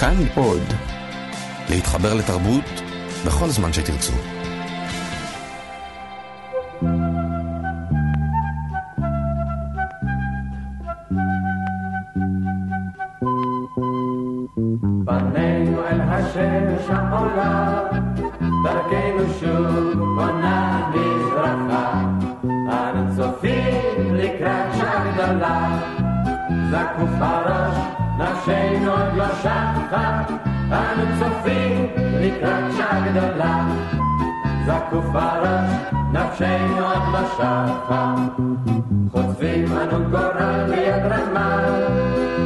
כאן עוד. להתחבר לתרבות בכל זמן שתרצו. פנינו אל השמש העולה, דרכנו שוב גדולה, זקוף הראש, נפשנו עוד לא שחה. חוטפים אנו גורל ביד רמה,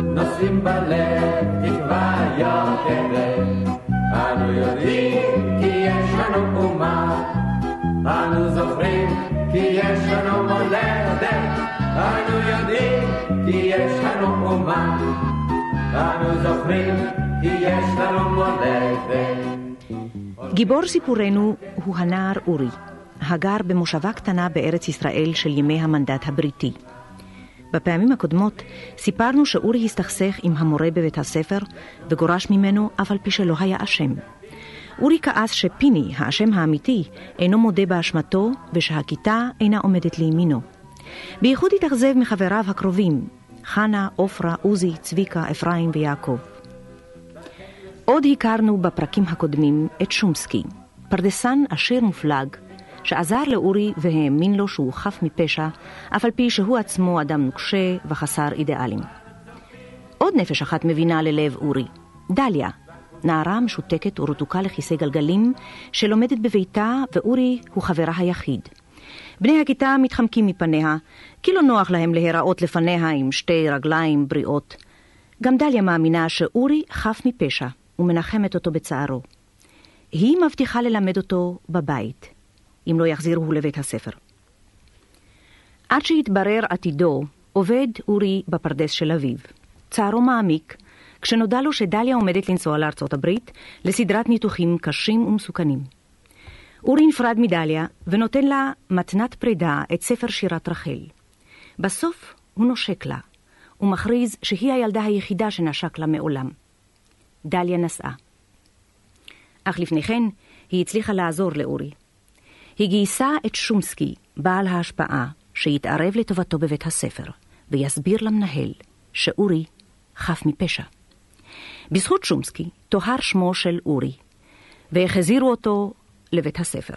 נושאים בלב תקווה יוקדת. אנו יודעים כי יש לנו אומה, אנו זוכרים כי יש לנו מולדת. אנו יודעים כי יש לנו אומה, אנו זוכרים כי יש לנו מולדת. גיבור סיפורנו הוא הנער אורי, הגר במושבה קטנה בארץ ישראל של ימי המנדט הבריטי. בפעמים הקודמות סיפרנו שאורי הסתכסך עם המורה בבית הספר וגורש ממנו אף על פי שלא היה אשם. אורי כעס שפיני, האשם האמיתי, אינו מודה באשמתו ושהכיתה אינה עומדת לימינו. בייחוד התאכזב מחבריו הקרובים, חנה, עופרה, עוזי, צביקה, אפרים ויעקב. עוד הכרנו בפרקים הקודמים את שומסקי, פרדסן עשיר מופלג, שעזר לאורי והאמין לו שהוא חף מפשע, אף על פי שהוא עצמו אדם נוקשה וחסר אידיאלים. עוד נפש אחת מבינה ללב אורי, דליה, נערה משותקת ורתוקה לכיסא גלגלים, שלומדת בביתה ואורי הוא חברה היחיד. בני הכיתה מתחמקים מפניה, כי לא נוח להם להיראות לפניה עם שתי רגליים בריאות. גם דליה מאמינה שאורי חף מפשע, ומנחמת אותו בצערו. היא מבטיחה ללמד אותו בבית, אם לא יחזירו לבית הספר. עד שיתברר עתידו, עובד אורי בפרדס של אביו. צערו מעמיק, כשנודע לו שדליה עומדת לנסוע לארצות הברית לסדרת ניתוחים קשים ומסוכנים. אורי נפרד מדליה ונותן לה מתנת פרידה את ספר שירת רחל. בסוף הוא נושק לה, ומכריז שהיא הילדה היחידה שנשק לה מעולם. דליה נסעה. אך לפני כן היא הצליחה לעזור לאורי. היא גייסה את שומסקי, בעל ההשפעה, שיתערב לטובתו בבית הספר, ויסביר למנהל שאורי חף מפשע. בזכות שומסקי טוהר שמו של אורי, והחזירו אותו לבית הספר.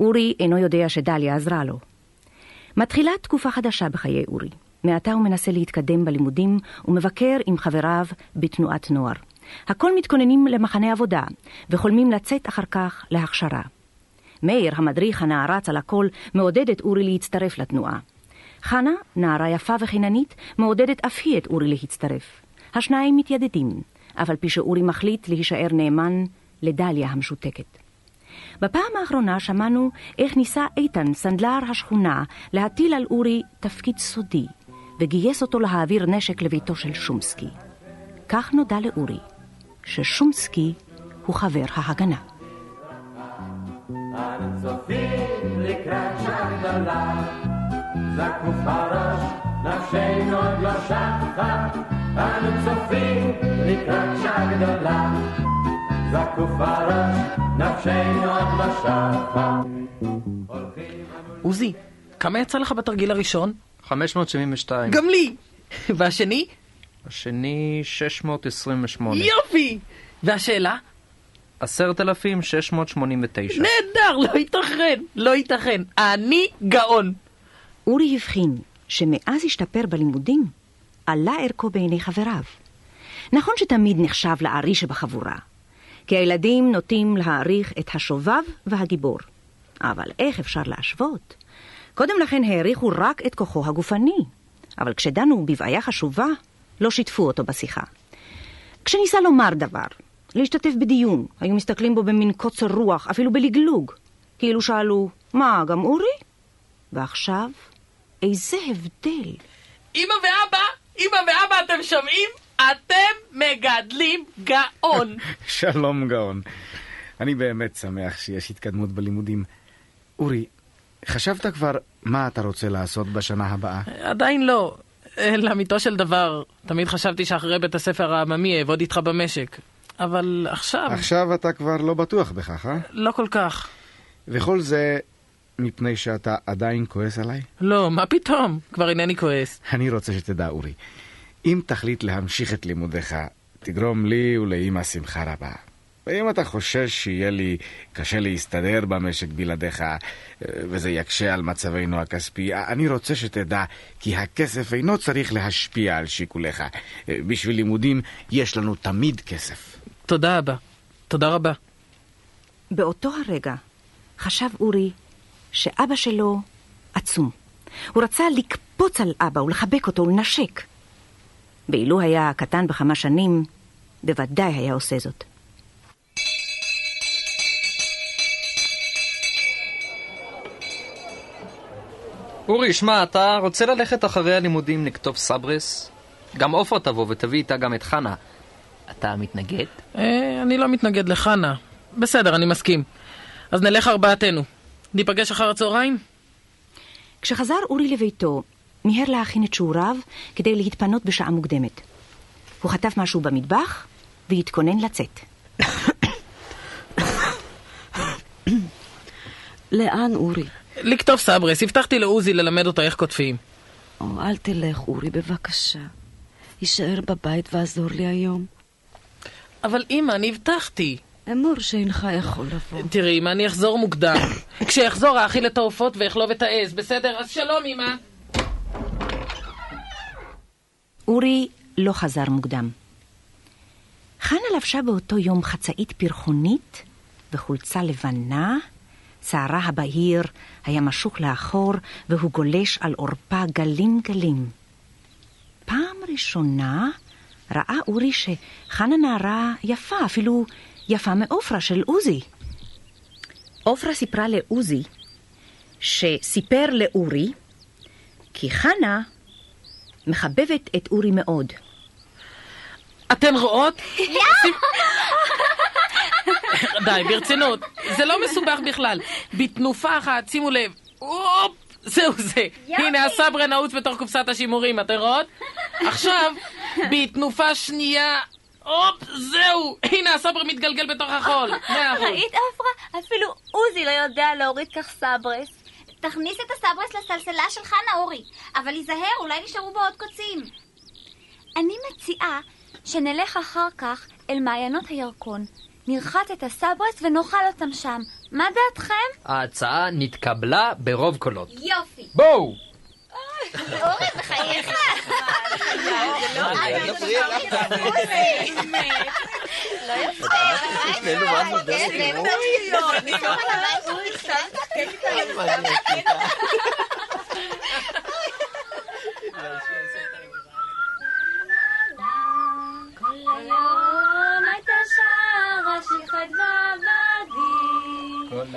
אורי אינו יודע שדליה עזרה לו. מתחילה תקופה חדשה בחיי אורי. מעתה הוא מנסה להתקדם בלימודים ומבקר עם חבריו בתנועת נוער. הכל מתכוננים למחנה עבודה, וחולמים לצאת אחר כך להכשרה. מאיר, המדריך הנערץ על הכל, מעודד את אורי להצטרף לתנועה. חנה, נערה יפה וחיננית, מעודדת אף היא את אורי להצטרף. השניים מתיידדים, אף על פי שאורי מחליט להישאר נאמן לדליה המשותקת. בפעם האחרונה שמענו איך ניסה איתן, סנדלר השכונה, להטיל על אורי תפקיד סודי, וגייס אותו להעביר נשק לביתו של שומסקי. כך נודע לאורי ששומסקי הוא חבר ההגנה. אנו צופים לקראת שעה גדולה, זקוף הראש, נפשנו עוד לא שחה. אנו צופים לקראת שעה גדולה, זקוף הראש, נפשנו עוד לא שחה. עוזי, כמה יצא לך בתרגיל הראשון? 572. גם לי! והשני? השני 628. יופי! והשאלה? 10,689. נהדר, לא ייתכן, לא ייתכן. אני גאון. אורי הבחין שמאז השתפר בלימודים, עלה ערכו בעיני חבריו. נכון שתמיד נחשב לארי שבחבורה, כי הילדים נוטים להעריך את השובב והגיבור. אבל איך אפשר להשוות? קודם לכן העריכו רק את כוחו הגופני, אבל כשדנו בבעיה חשובה, לא שיתפו אותו בשיחה. כשניסה לומר דבר, להשתתף בדיון, היו מסתכלים בו במין קוצר רוח, אפילו בלגלוג. כאילו שאלו, מה, גם אורי? ועכשיו, איזה הבדל. אמא ואבא, אמא ואבא, אתם שומעים? אתם מגדלים גאון. שלום גאון. אני באמת שמח שיש התקדמות בלימודים. אורי, חשבת כבר מה אתה רוצה לעשות בשנה הבאה? עדיין לא. לאמיתו של דבר, תמיד חשבתי שאחרי בית הספר העממי אעבוד איתך במשק. אבל עכשיו, עכשיו אתה כבר לא בטוח בכך, אה? לא כל כך. וכל זה מפני שאתה עדיין כועס עליי? לא, מה פתאום? כבר אינני כועס. אני רוצה שתדע, אורי, אם תחליט להמשיך את לימודיך, תגרום לי ולאמא שמחה רבה. ואם אתה חושש שיהיה לי קשה להסתדר במשק בלעדיך, אה, וזה יקשה על מצבנו הכספי, אני רוצה שתדע כי הכסף אינו צריך להשפיע על שיקוליך. אה, בשביל לימודים יש לנו תמיד כסף. תודה אבא. תודה רבה. באותו הרגע חשב אורי שאבא שלו עצום. הוא רצה לקפוץ על אבא ולחבק אותו ולנשק. ואילו היה קטן בכמה שנים, בוודאי היה עושה זאת. אורי, שמע, אתה רוצה ללכת אחרי הלימודים לכתוב סברס? גם עופרה תבוא ותביא איתה גם את חנה. אתה מתנגד? אה, אני לא מתנגד לחנה. בסדר, אני מסכים. אז נלך ארבעתנו. ניפגש אחר הצהריים? כשחזר אורי לביתו, מיהר להכין את שיעוריו כדי להתפנות בשעה מוקדמת. הוא חטף משהו במטבח והתכונן לצאת. לאן, אורי? לכתוב סברס, הבטחתי לעוזי ללמד אותו איך כותבים. או, אל תלך, אורי, בבקשה. הישאר בבית ועזור לי היום. אבל אמא, אני הבטחתי. אמור שאינך יכול לבוא. תראי, אמא, אני אחזור מוקדם. כשיחזור האכיל את העופות ואכלוב את העז, בסדר? אז שלום, אמא. אורי לא חזר מוקדם. חנה לבשה באותו יום חצאית פרחונית וחולצה לבנה, שערה הבהיר היה משוך לאחור והוא גולש על עורפה גלים גלים. פעם ראשונה ראה אורי שחנה נערה יפה, אפילו יפה מעופרה של עוזי. עופרה סיפרה לעוזי שסיפר לאורי כי חנה מחבבת את אורי מאוד. אתן רואות? די, ברצינות. זה לא מסובך בכלל. בתנופה אחת, שימו לב. הופ! זהו זה. הנה הסברה נעוץ בתוך קופסת השימורים, אתן רואות? עכשיו, בתנופה שנייה... הופ, זהו! הנה הסברה מתגלגל בתוך החול. מאה אחוז. ראית עפרה? אפילו עוזי לא יודע להוריד כך סברס. תכניס את הסברס לסלסלה של חנה אורי, אבל היזהר, אולי נשארו בו עוד קוצים. אני מציעה שנלך אחר כך אל מעיינות הירקון, נרחץ את הסברס ונאכל אותם שם. מה דעתכם? ההצעה נתקבלה ברוב קולות. יופי. בואו! אורי, בחייך. כל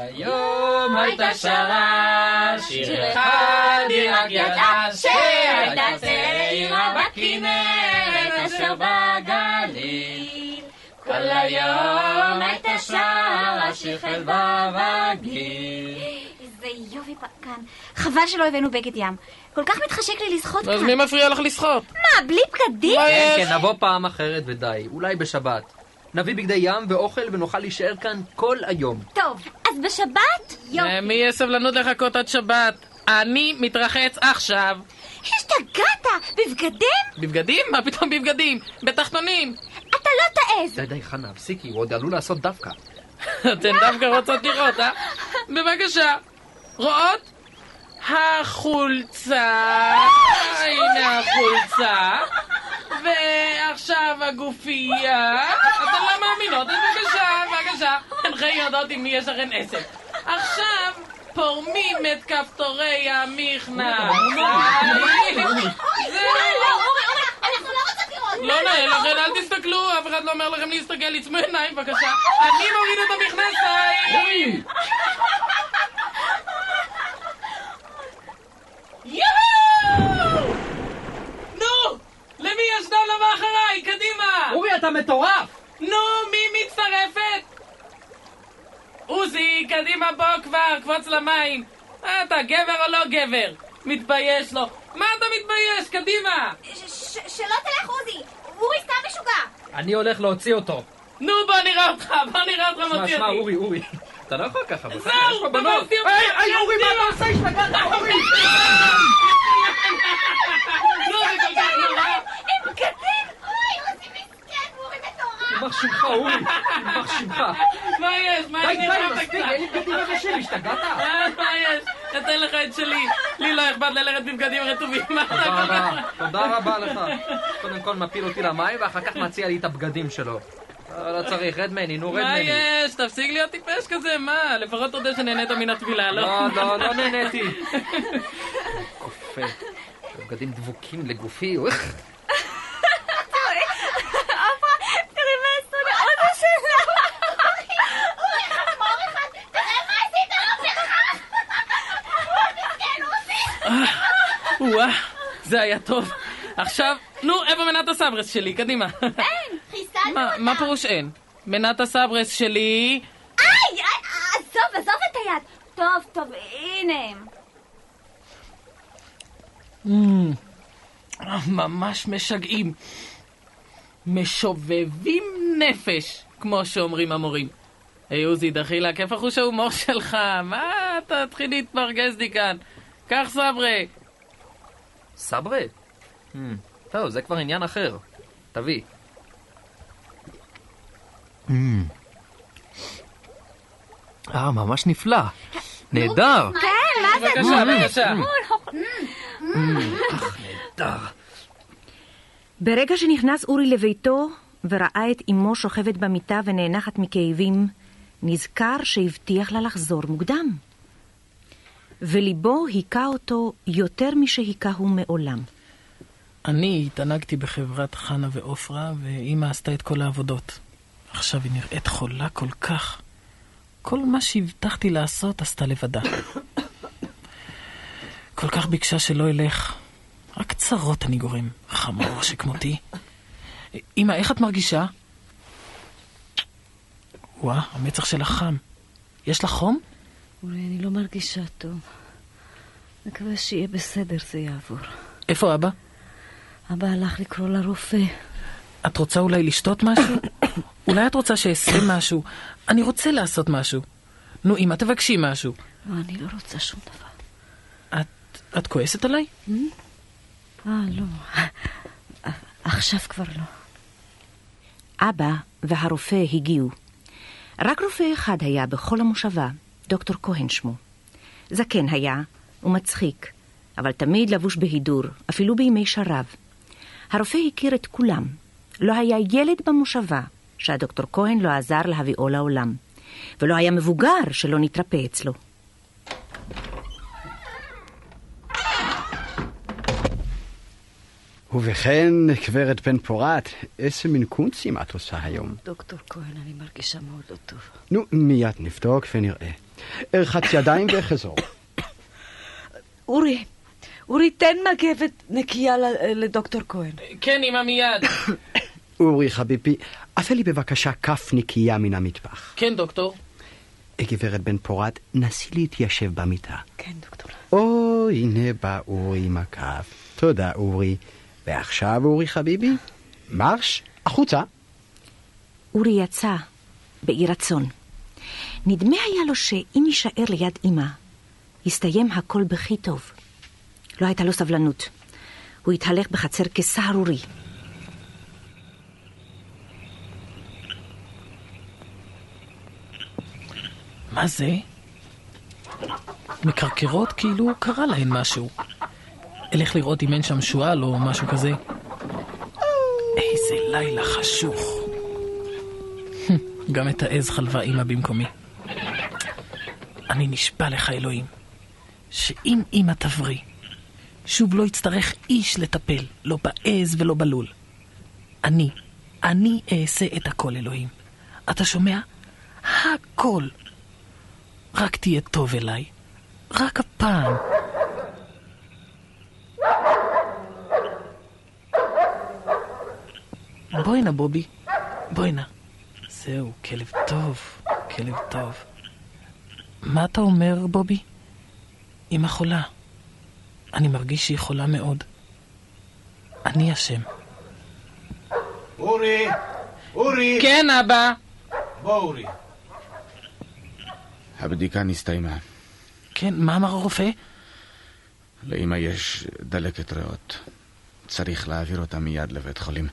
היום הייתה שרה, שיר אחד היא רק ידעה, שהייתה צעירה בכנרת אשר בגליל. כל היום הייתה שרה, שיר חלבה וגיל. איזה יופי כאן. חבל שלא הבאנו בגד ים. כל כך מתחשק לי לשחות אז כאן. מי מפריע לך לשחות? מה, בלי בגדים? כן? כן, נבוא פעם אחרת ודי, אולי בשבת. נביא בגדי ים ואוכל ונוכל להישאר כאן כל היום. טוב, אז בשבת? יופי. למי יש סבלנות לחכות עד שבת? אני מתרחץ עכשיו. השתגעת? בבגדים? בבגדים? מה פתאום בבגדים? בתחתונים. אתה לא תעז. די די חנה, הפסיקי, הוא עוד עלול לעשות דווקא. אתן דווקא רוצות לראות, אה? בבקשה. רואות? החולצה, הנה החולצה, ועכשיו הגופייה. אתן לא מאמינות, אז בבקשה, בבקשה. אינכן יודעות עם מי יש לכן עסק. עכשיו פורמים את כפתורי המכנס. זהו. לא, אורי, אורי, אנחנו לא. לא נאה לכן, אל תסתכלו, אף אחד לא אומר לכם להסתכל, עצמו עיניים בבקשה. אני מוריד את המכנסיים! יואו! נו! למי יש דם לבא אחריי? קדימה! אורי, אתה מטורף! נו, מי מצטרפת? עוזי, קדימה בוא כבר, קפוץ למים. אתה גבר או לא גבר? מתבייש לו. מה אתה מתבייש? קדימה! שלא תלך עוזי! אורי סתם משוגע! אני הולך להוציא אותו. נו, בוא נראה אותך, בוא נראה אותך שמע, מוציא שמע, אותי. אורי, אורי. אתה לא יכול ככה, בסדר, יש פה בנות. היי, היי, אורי, מה. אתה עושה? השתגעת, אורי! מטורף! יימח שמך, אורי. יימח שמך. מה יש? מה יש? די, מספיק. אין לי בגדים יבשים, השתגעת? אה, מה יש? אתן לך את שלי. לי לא אכפת ללכת בבגדים רטובים. תודה רבה לך. קודם כל מפיל אותי למים, ואחר כך מציע לי את הבגדים שלו. לא לא צריך, רד ממני, נו, רד מה ממני. יש? תפסיק להיות טיפש כזה, מה? לפחות תודה שנהנית מן הטבילה, לא? לא, לא, לא נהניתי. כופה. בגדים דבוקים לגופי, אוח. מה מה שלך! מסכן, עוזי! וואה, זה היה טוב. עכשיו, נו, איפה מנת הסברס שלי? קדימה. אין! מה-! מה פירוש אין? מנת הסברס שלי... איי! איי, עזוב, עזוב את היד! טוב, טוב, הנה הם. אה, ממש משגעים. משובבים נפש, כמו שאומרים המורים. היי עוזי, דחילק, איפה חוש ההומור שלך? מה תתחיל להתפרגז לי כאן? קח סברי. סברה? Hmm, טוב, זה כבר עניין אחר. תביא. אה, ממש נפלא. נהדר. כן, מה זה? בבקשה, בבקשה. נהדר. ברגע שנכנס אורי לביתו וראה את אמו שוכבת במיטה ונאנחת מכאבים, נזכר שהבטיח לה לחזור מוקדם. וליבו היכה אותו יותר משהיכהו מעולם. אני התענגתי בחברת חנה ועופרה, ואימא עשתה את כל העבודות. עכשיו היא נראית חולה כל כך. כל מה שהבטחתי לעשות עשתה לבדה. כל כך ביקשה שלא אלך. רק צרות אני גורם, חמור שכמותי. אמא, איך את מרגישה? וואה, המצח שלך חם. יש לך חום? אולי אני לא מרגישה טוב. מקווה שיהיה בסדר, זה יעבור. איפה אבא? אבא הלך לקרוא לרופא. את רוצה אולי לשתות משהו? אולי את רוצה שאעשה משהו? אני רוצה לעשות משהו. נו, אמא, תבקשי משהו. לא, אני לא רוצה שום דבר. את, את כועסת עליי? אה, לא. עכשיו כבר לא. אבא והרופא הגיעו. רק רופא אחד היה בכל המושבה, דוקטור כהן שמו. זקן היה ומצחיק, אבל תמיד לבוש בהידור, אפילו בימי שרב. הרופא הכיר את כולם. לא היה ילד במושבה שהדוקטור כהן לא עזר להביאו לעולם, ולא היה מבוגר שלא נתרפא אצלו. ובכן, גברת בן פורת, איזה מין קונצים את עושה היום? דוקטור כהן, אני מרגישה מאוד לא טוב. נו, מיד נבדוק ונראה. ארחץ ידיים וחזור. אורי, אורי, תן מגבת נקייה לדוקטור כהן. כן, אמא, מיד. אורי חביבי, עשה לי בבקשה כף נקייה מן המטבח. כן, דוקטור. גברת בן פורת, נסי להתיישב במיטה. כן, דוקטור. או, הנה בא אורי עם הכף. תודה, אורי. ועכשיו, אורי חביבי, מרש, החוצה. אורי יצא באי רצון. נדמה היה לו שאם יישאר ליד אמא, יסתיים הכל בכי טוב. לא הייתה לו סבלנות. הוא התהלך בחצר כסהרורי. מה זה? מקרקרות כאילו קרה להן משהו. אלך לראות אם אין שם שועל או משהו כזה. איזה לילה חשוך. גם את העז חלבה אמא במקומי. אני נשבע לך, אלוהים, שאם אמא תבריא, שוב לא יצטרך איש לטפל, לא בעז ולא בלול. אני, אני אעשה את הכל, אלוהים. אתה שומע? הכל. רק תהיה טוב אליי. רק הפעם. בואי נא, בובי. בואי נא. זהו, כלב טוב, כלב טוב. מה אתה אומר, בובי? אמא חולה. אני מרגיש שהיא חולה מאוד. אני אשם. אורי! אורי! כן, אבא. בוא, אורי. הבדיקה נסתיימה. כן, מה אמר הרופא? לאמא יש דלקת ריאות. צריך להעביר אותה מיד לבית חולים.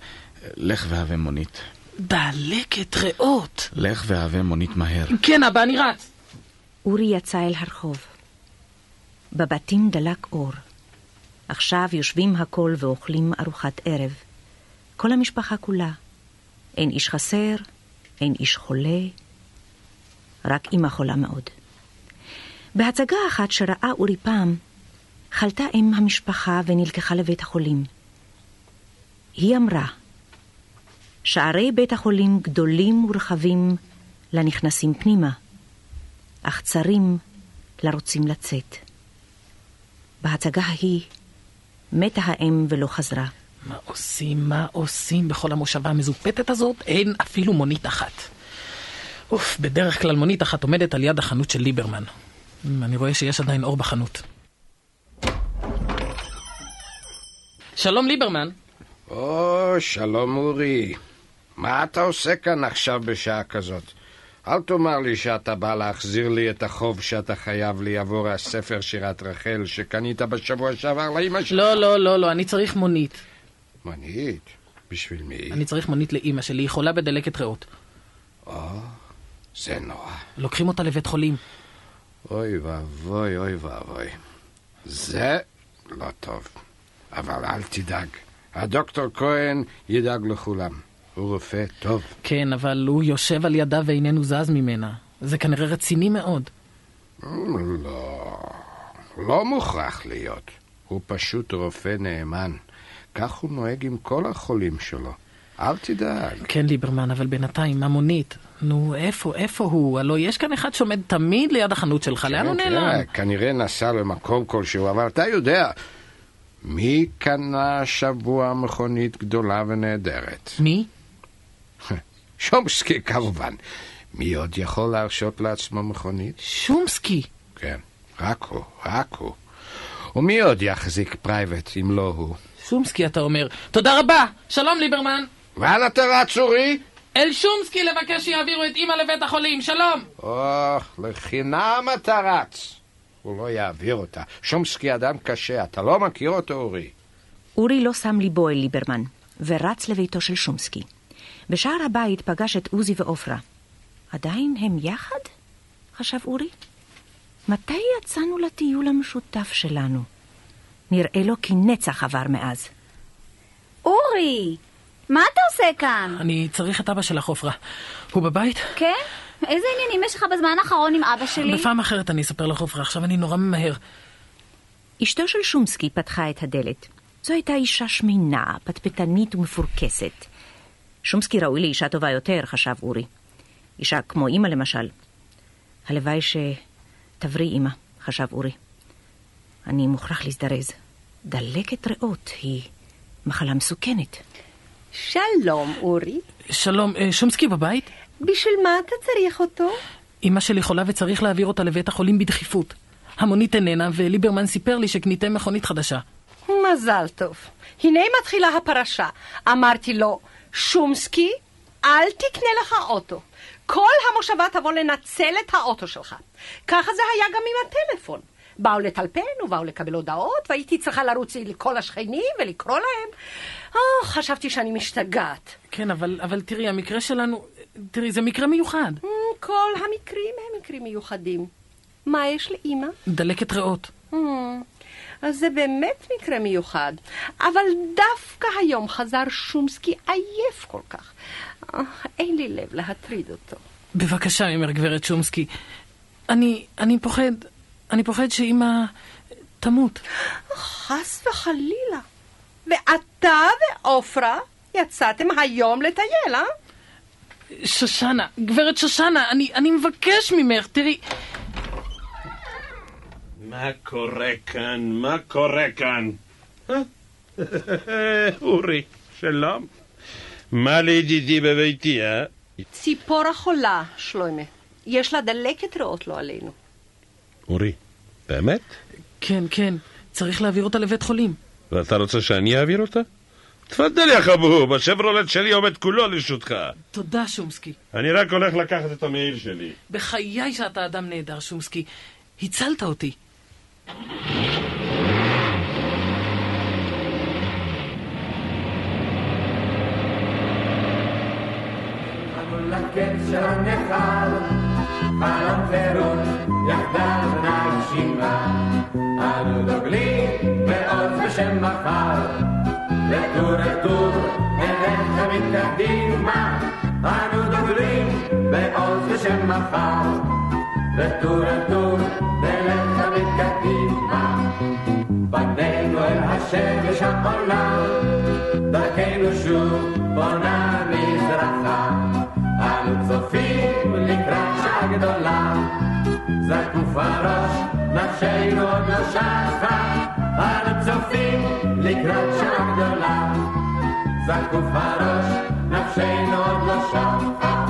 לך והווה מונית. דלקת ריאות. לך והווה מונית מהר. כן, אבא, אני רץ. אורי יצא אל הרחוב. בבתים דלק אור. עכשיו יושבים הכל ואוכלים ארוחת ערב. כל המשפחה כולה. אין איש חסר, אין איש חולה, רק אמא חולה מאוד. בהצגה אחת שראה אורי פעם, חלתה אם המשפחה ונלקחה לבית החולים. היא אמרה, שערי בית החולים גדולים ורחבים לנכנסים פנימה, אך צרים לרוצים לצאת. בהצגה ההיא מתה האם ולא חזרה. מה עושים, מה עושים בכל המושבה המזופתת הזאת? אין אפילו מונית אחת. אוף, בדרך כלל מונית אחת עומדת על יד החנות של ליברמן. אמ, אני רואה שיש עדיין אור בחנות. שלום ליברמן. או, שלום אורי. מה אתה עושה כאן עכשיו בשעה כזאת? אל תאמר לי שאתה בא להחזיר לי את החוב שאתה חייב לי עבור הספר שירת רחל שקנית בשבוע שעבר לאמא שלך. לא, לא, לא, לא, אני צריך מונית. מונית? בשביל מי? אני צריך מונית לאימא שלי, היא חולה בדלקת ריאות. או, זה נורא. לוקחים אותה לבית חולים. אוי ואבוי, אוי ואבוי. זה לא טוב. אבל אל תדאג. הדוקטור כהן ידאג לכולם. הוא רופא טוב. כן, אבל הוא יושב על ידה ואיננו זז ממנה. זה כנראה רציני מאוד. לא, לא מוכרח להיות. הוא פשוט רופא נאמן. כך הוא נוהג עם כל החולים שלו. אל תדאג. כן, ליברמן, אבל בינתיים, המונית. נו, איפה, איפה הוא? הלוא יש כאן אחד שעומד תמיד ליד החנות שלך, לאן הוא כן, נעלם? כן, כנראה נסע למקום כלשהו, אבל אתה יודע, מי קנה השבוע מכונית גדולה ונהדרת? מי? שומסקי כמובן. מי עוד יכול להרשות לעצמו מכונית? שומסקי. כן, רק הוא, רק הוא. ומי עוד יחזיק private אם לא הוא? שומסקי, אתה אומר. תודה רבה! שלום, ליברמן! לאן אתה רץ, אורי? אל שומסקי לבקש שיעבירו את אמא לבית החולים, שלום! או, לחינם אתה רץ. הוא לא יעביר אותה. שומסקי אדם קשה, אתה לא מכיר אותו, אורי. אורי לא שם ליבו אל ליברמן, ורץ לביתו של שומסקי. בשער הבית פגש את עוזי ועופרה. עדיין הם יחד? חשב אורי. מתי יצאנו לטיול המשותף שלנו? נראה לו כי נצח עבר מאז. אורי, מה אתה עושה כאן? אני צריך את אבא שלך, עופרה. הוא בבית? כן? איזה עניינים יש לך בזמן האחרון עם אבא שלי? בפעם אחרת אני אספר לך, עופרה. עכשיו אני נורא ממהר. אשתו של שומסקי פתחה את הדלת. זו הייתה אישה שמנה, פטפטנית ומפורקסת. שומסקי ראוי לאישה טובה יותר, חשב אורי. אישה כמו אימא למשל. הלוואי שתבריא אימא, חשב אורי. אני מוכרח להזדרז. דלקת ריאות היא מחלה מסוכנת. שלום, אורי. שלום, אה, שומסקי בבית? בשביל מה אתה צריך אותו? אמא שלי חולה וצריך להעביר אותה לבית החולים בדחיפות. המונית איננה, וליברמן סיפר לי שקניתם מכונית חדשה. מזל טוב. הנה מתחילה הפרשה. אמרתי לו, שומסקי, אל תקנה לך אוטו. כל המושבה תבוא לנצל את האוטו שלך. ככה זה היה גם עם הטלפון. באו לטלפן ובאו לקבל הודעות, והייתי צריכה לרוץ לכל השכנים ולקרוא להם. Oh, חשבתי שאני משתגעת. כן, אבל, אבל תראי, המקרה שלנו... תראי, זה מקרה מיוחד. Mm, כל המקרים הם מקרים מיוחדים. מה יש לאימא? דלקת ריאות. Mm, אז זה באמת מקרה מיוחד. אבל דווקא היום חזר שומסקי עייף כל כך. אה, אין לי לב להטריד אותו. בבקשה, אומר גברת שומסקי. אני, אני פוחד, אני פוחד שאמא תמות. חס וחלילה. ואתה ועופרה יצאתם היום לטייל, אה? שושנה, גברת שושנה, אני, אני מבקש ממך, תראי... מה קורה כאן? מה קורה כאן? אורי, שלום. מה לידידי בביתי, אה? ציפור החולה, שלוימה. יש לה דלקת ריאות, לא עלינו. אורי, באמת? כן, כן. צריך להעביר אותה לבית חולים. ואתה רוצה שאני אעביר אותה? תפדל יא חבוב, השברולט שלי עומד כולו לרשותך. תודה, שומסקי. אני רק הולך לקחת את המעיל שלי. בחיי שאתה אדם נהדר, שומסקי. הצלת אותי. לקץ של הנחל, חלום חירות, יחדיו נגשימה. אנו דוגלים בעוז בשם מחר, וטור אל טור נלך תמיד קדימה. אנו דוגלים בעוז בשם מחר, וטור אל טור נלך תמיד קדימה. פנינו אל השמש העולה, דרכנו שוב בונה מזרחה. אנו צופים לקראת שעה גדולה, זקוף הראש, נפשנו עוד לא שחה. אנו צופים לקראת שעה גדולה, זקוף הראש, נפשנו עוד לא שחה.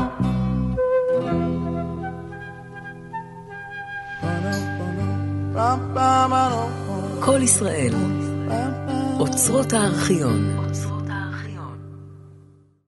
כל ישראל, אוצרות הארכיון.